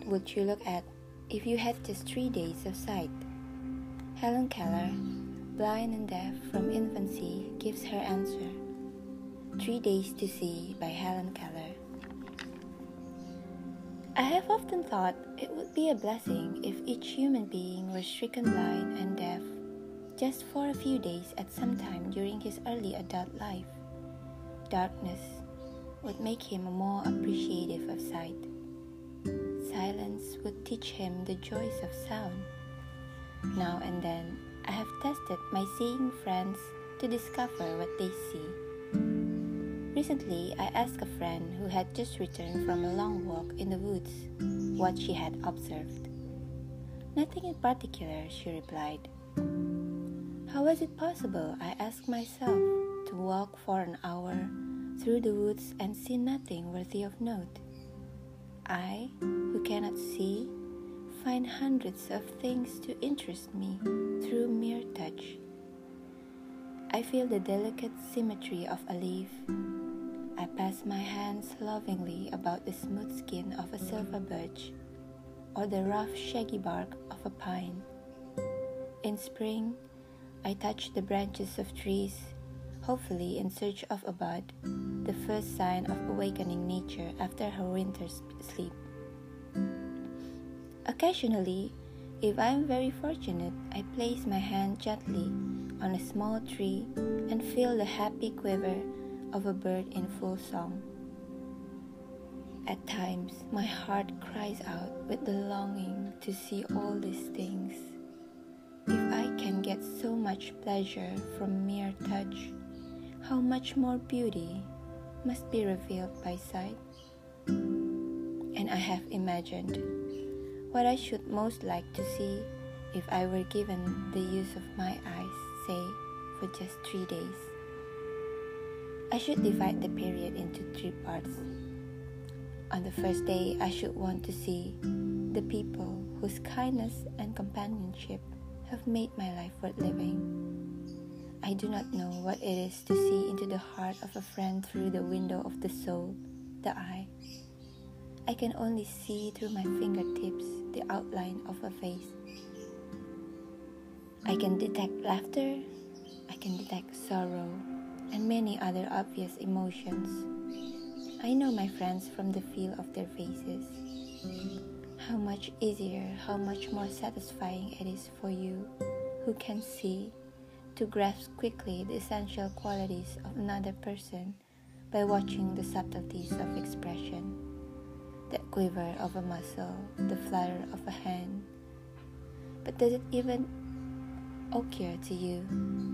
What would you look at if you had just three days of sight? Helen Keller, blind and deaf from infancy, gives her answer. Three Days to See by Helen Keller. I have often thought it would be a blessing if each human being were stricken blind and deaf just for a few days at some time during his early adult life. Darkness would make him more appreciative of sight silence would teach him the joys of sound. Now and then, I have tested my seeing friends to discover what they see. Recently, I asked a friend who had just returned from a long walk in the woods what she had observed. Nothing in particular, she replied. How was it possible, I asked myself, to walk for an hour through the woods and see nothing worthy of note? I, who cannot see, find hundreds of things to interest me through mere touch. I feel the delicate symmetry of a leaf. I pass my hands lovingly about the smooth skin of a silver birch or the rough, shaggy bark of a pine. In spring, I touch the branches of trees, hopefully in search of a bud the first sign of awakening nature after her winter sleep. Occasionally, if I am very fortunate, I place my hand gently on a small tree and feel the happy quiver of a bird in full song. At times, my heart cries out with the longing to see all these things. If I can get so much pleasure from mere touch, how much more beauty must be revealed by sight. And I have imagined what I should most like to see if I were given the use of my eyes, say, for just three days. I should divide the period into three parts. On the first day, I should want to see the people whose kindness and companionship have made my life worth living. I do not know what it is to see into the heart of a friend through the window of the soul, the eye. I can only see through my fingertips the outline of a face. I can detect laughter, I can detect sorrow, and many other obvious emotions. I know my friends from the feel of their faces. How much easier, how much more satisfying it is for you who can see to grasp quickly the essential qualities of another person by watching the subtleties of expression, the quiver of a muscle, the flutter of a hand. But does it even occur to you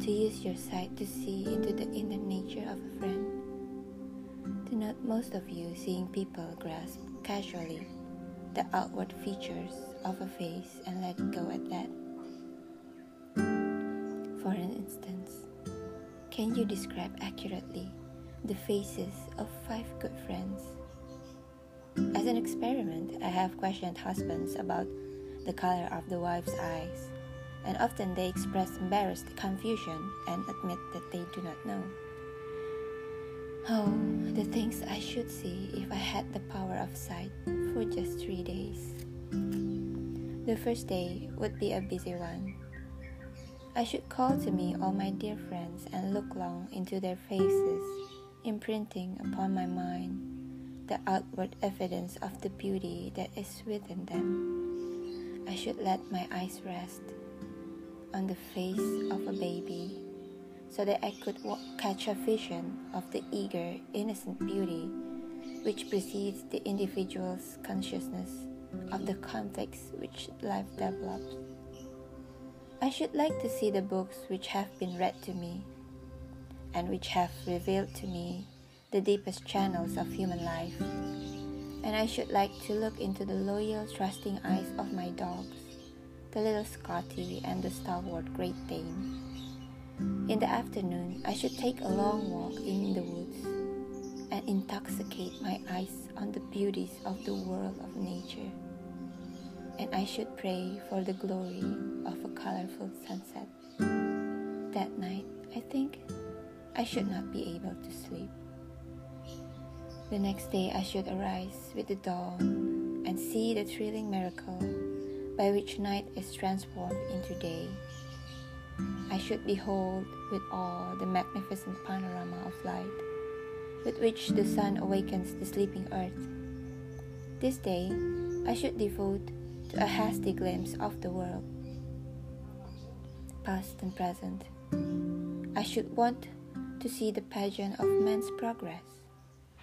to use your sight to see into the inner nature of a friend? Do not most of you seeing people grasp casually the outward features of a face and let go at that? Can you describe accurately the faces of five good friends? As an experiment, I have questioned husbands about the color of the wife's eyes, and often they express embarrassed confusion and admit that they do not know. Oh, the things I should see if I had the power of sight for just three days. The first day would be a busy one I should call to me all my dear friends and look long into their faces, imprinting upon my mind the outward evidence of the beauty that is within them. I should let my eyes rest on the face of a baby so that I could catch a vision of the eager, innocent beauty which precedes the individual's consciousness of the conflicts which life develops. I should like to see the books which have been read to me and which have revealed to me the deepest channels of human life. And I should like to look into the loyal, trusting eyes of my dogs, the little Scotty and the stalwart Great Dane. In the afternoon, I should take a long walk in the woods and intoxicate my eyes on the beauties of the world of nature and I should pray for the glory of a colorful sunset. That night, I think I should not be able to sleep. The next day, I should arise with the dawn and see the thrilling miracle by which night is transformed into day. I should behold with awe the magnificent panorama of light with which the sun awakens the sleeping earth. This day, I should devote a hasty glimpse of the world, past and present. I should want to see the pageant of man's progress.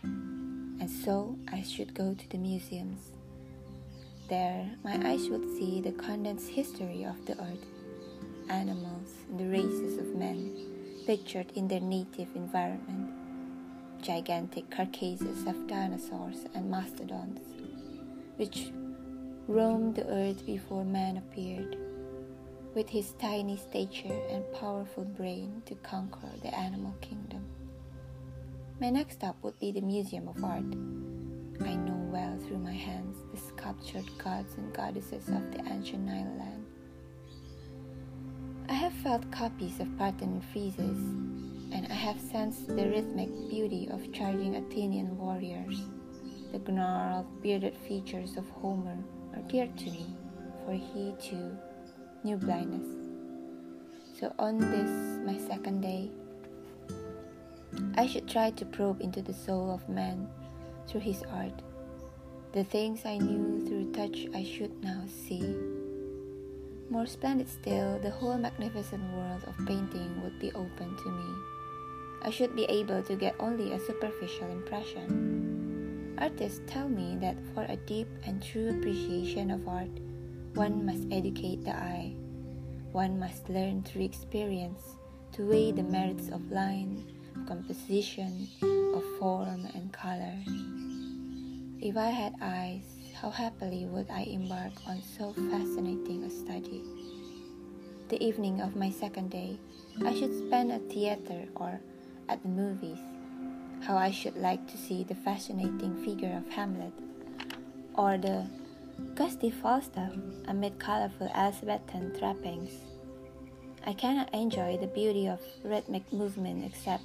And so I should go to the museums. There, my eyes would see the condensed history of the earth, animals, and the races of men pictured in their native environment. Gigantic carcasses of dinosaurs and mastodons, which roamed the earth before man appeared, with his tiny stature and powerful brain to conquer the animal kingdom. My next stop would be the Museum of Art. I know well through my hands the sculptured gods and goddesses of the ancient Nile land. I have felt copies of Parthenon friezes, and I have sensed the rhythmic beauty of charging Athenian warriors. The gnarled, bearded features of Homer are dear to me, for he too knew blindness. So on this, my second day, I should try to probe into the soul of man through his art. The things I knew through touch I should now see. More splendid still, the whole magnificent world of painting would be open to me. I should be able to get only a superficial impression. Artists tell me that for a deep and true appreciation of art, one must educate the eye. One must learn through experience to weigh the merits of line, of composition, of form and color. If I had eyes, how happily would I embark on so fascinating a study. The evening of my second day, I should spend at theater or at the movies. How I should like to see the fascinating figure of Hamlet, or the gusty Falstaff amid colorful Elizabethan trappings. I cannot enjoy the beauty of rhythmic movement except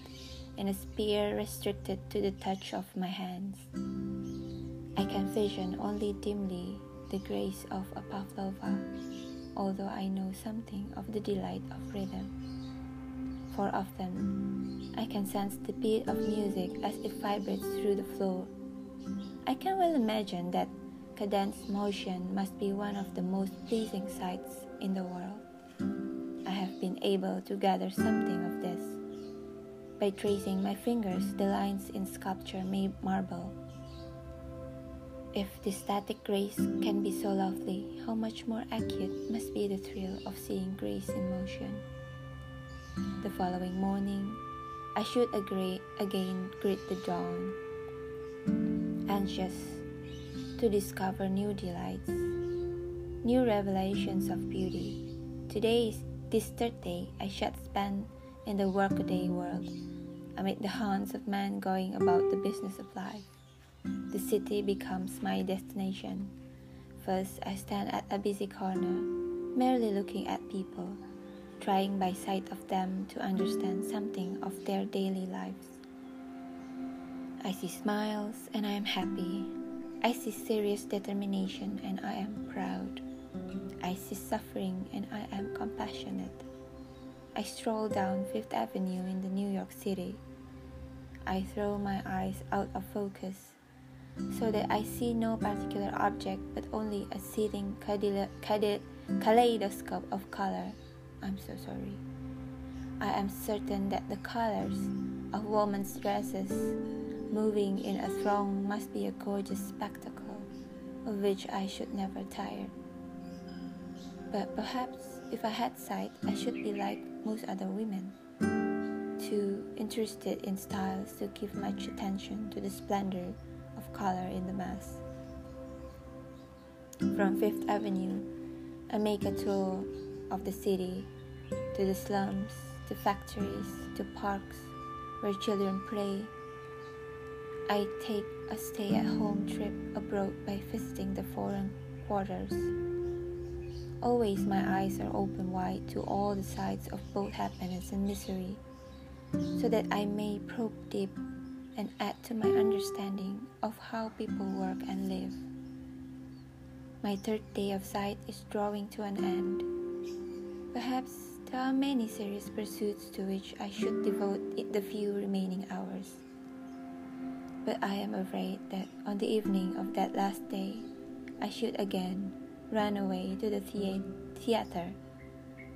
in a sphere restricted to the touch of my hands. I can vision only dimly the grace of a Pavlova, although I know something of the delight of rhythm. For them. I can sense the beat of music as it vibrates through the floor. I can well imagine that cadenced motion must be one of the most pleasing sights in the world. I have been able to gather something of this by tracing my fingers the lines in sculpture made marble. If the static grace can be so lovely, how much more acute must be the thrill of seeing grace in motion. The following morning, I should agree, again greet the dawn, anxious to discover new delights, new revelations of beauty. Today is this third day I shall spend in the workaday world, amid the haunts of men going about the business of life. The city becomes my destination. First, I stand at a busy corner, merely looking at people, trying by sight of them to understand something of their daily lives. I see smiles and I am happy. I see serious determination and I am proud. I see suffering and I am compassionate. I stroll down Fifth Avenue in the New York City. I throw my eyes out of focus so that I see no particular object but only a seething kaleidoscope of color. I'm so sorry. I am certain that the colors of women's dresses moving in a throng must be a gorgeous spectacle of which I should never tire. But perhaps if I had sight, I should be like most other women, too interested in styles to give much attention to the splendor of color in the mass. From Fifth Avenue, I make a tour of the city to the slums, to factories, to parks where children play. I take a stay at home trip abroad by visiting the foreign quarters. Always my eyes are open wide to all the sides of both happiness and misery, so that I may probe deep and add to my understanding of how people work and live. My third day of sight is drawing to an end. Perhaps there are many serious pursuits to which I should devote the few remaining hours. But I am afraid that on the evening of that last day, I should again run away to the theater,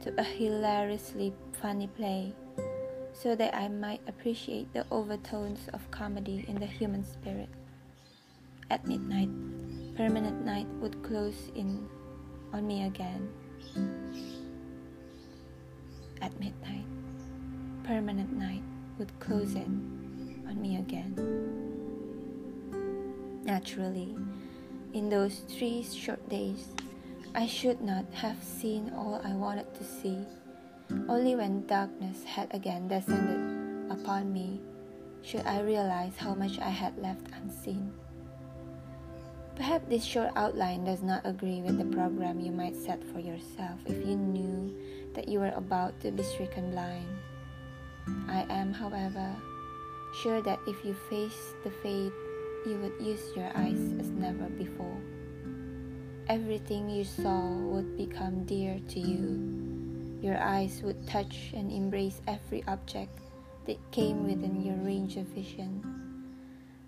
to a hilariously funny play, so that I might appreciate the overtones of comedy in the human spirit. At midnight, permanent night would close in on me again. At midnight, permanent night would close in on me again. Naturally, in those three short days, I should not have seen all I wanted to see. Only when darkness had again descended upon me should I realize how much I had left unseen. Perhaps this short outline does not agree with the program you might set for yourself if you knew that you were about to be stricken blind. I am, however, sure that if you face the fate, you would use your eyes as never before. Everything you saw would become dear to you. Your eyes would touch and embrace every object that came within your range of vision.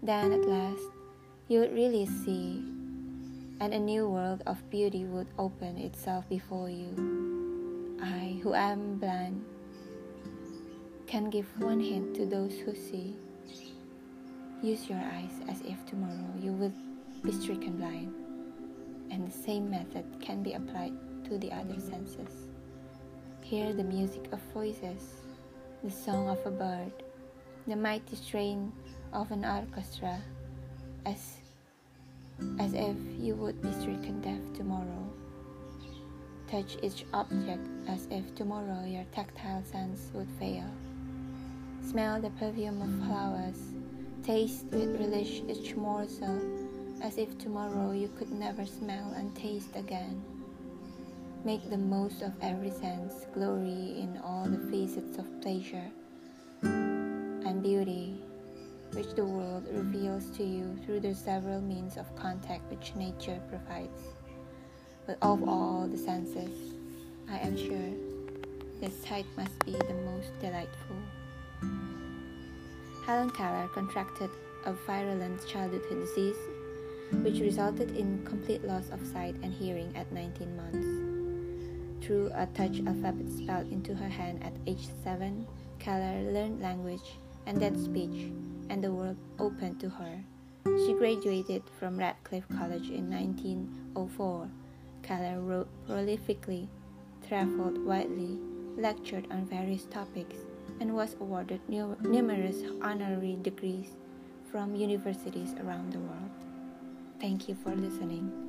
Then at last, you would really see, and a new world of beauty would open itself before you. I, who am blind, can give one hint to those who see. Use your eyes as if tomorrow you would be stricken blind, and the same method can be applied to the other senses. Hear the music of voices, the song of a bird, the mighty strain of an orchestra as, as if you would be stricken deaf tomorrow. Touch each object as if tomorrow your tactile sense would fail. Smell the perfume of flowers. Taste with relish each morsel as if tomorrow you could never smell and taste again. Make the most of every sense, glory in all the facets of pleasure and beauty which the world reveals to you through the several means of contact which nature provides. But of all the senses, I am sure the sight must be the most delightful. Helen Keller contracted a virulent childhood disease which resulted in complete loss of sight and hearing at 19 months. Through a touch alphabet spelled into her hand at age 7, Keller learned language and that speech and the world opened to her. She graduated from Radcliffe College in 1904. Keller wrote prolifically, traveled widely, lectured on various topics, and was awarded numerous honorary degrees from universities around the world. Thank you for listening.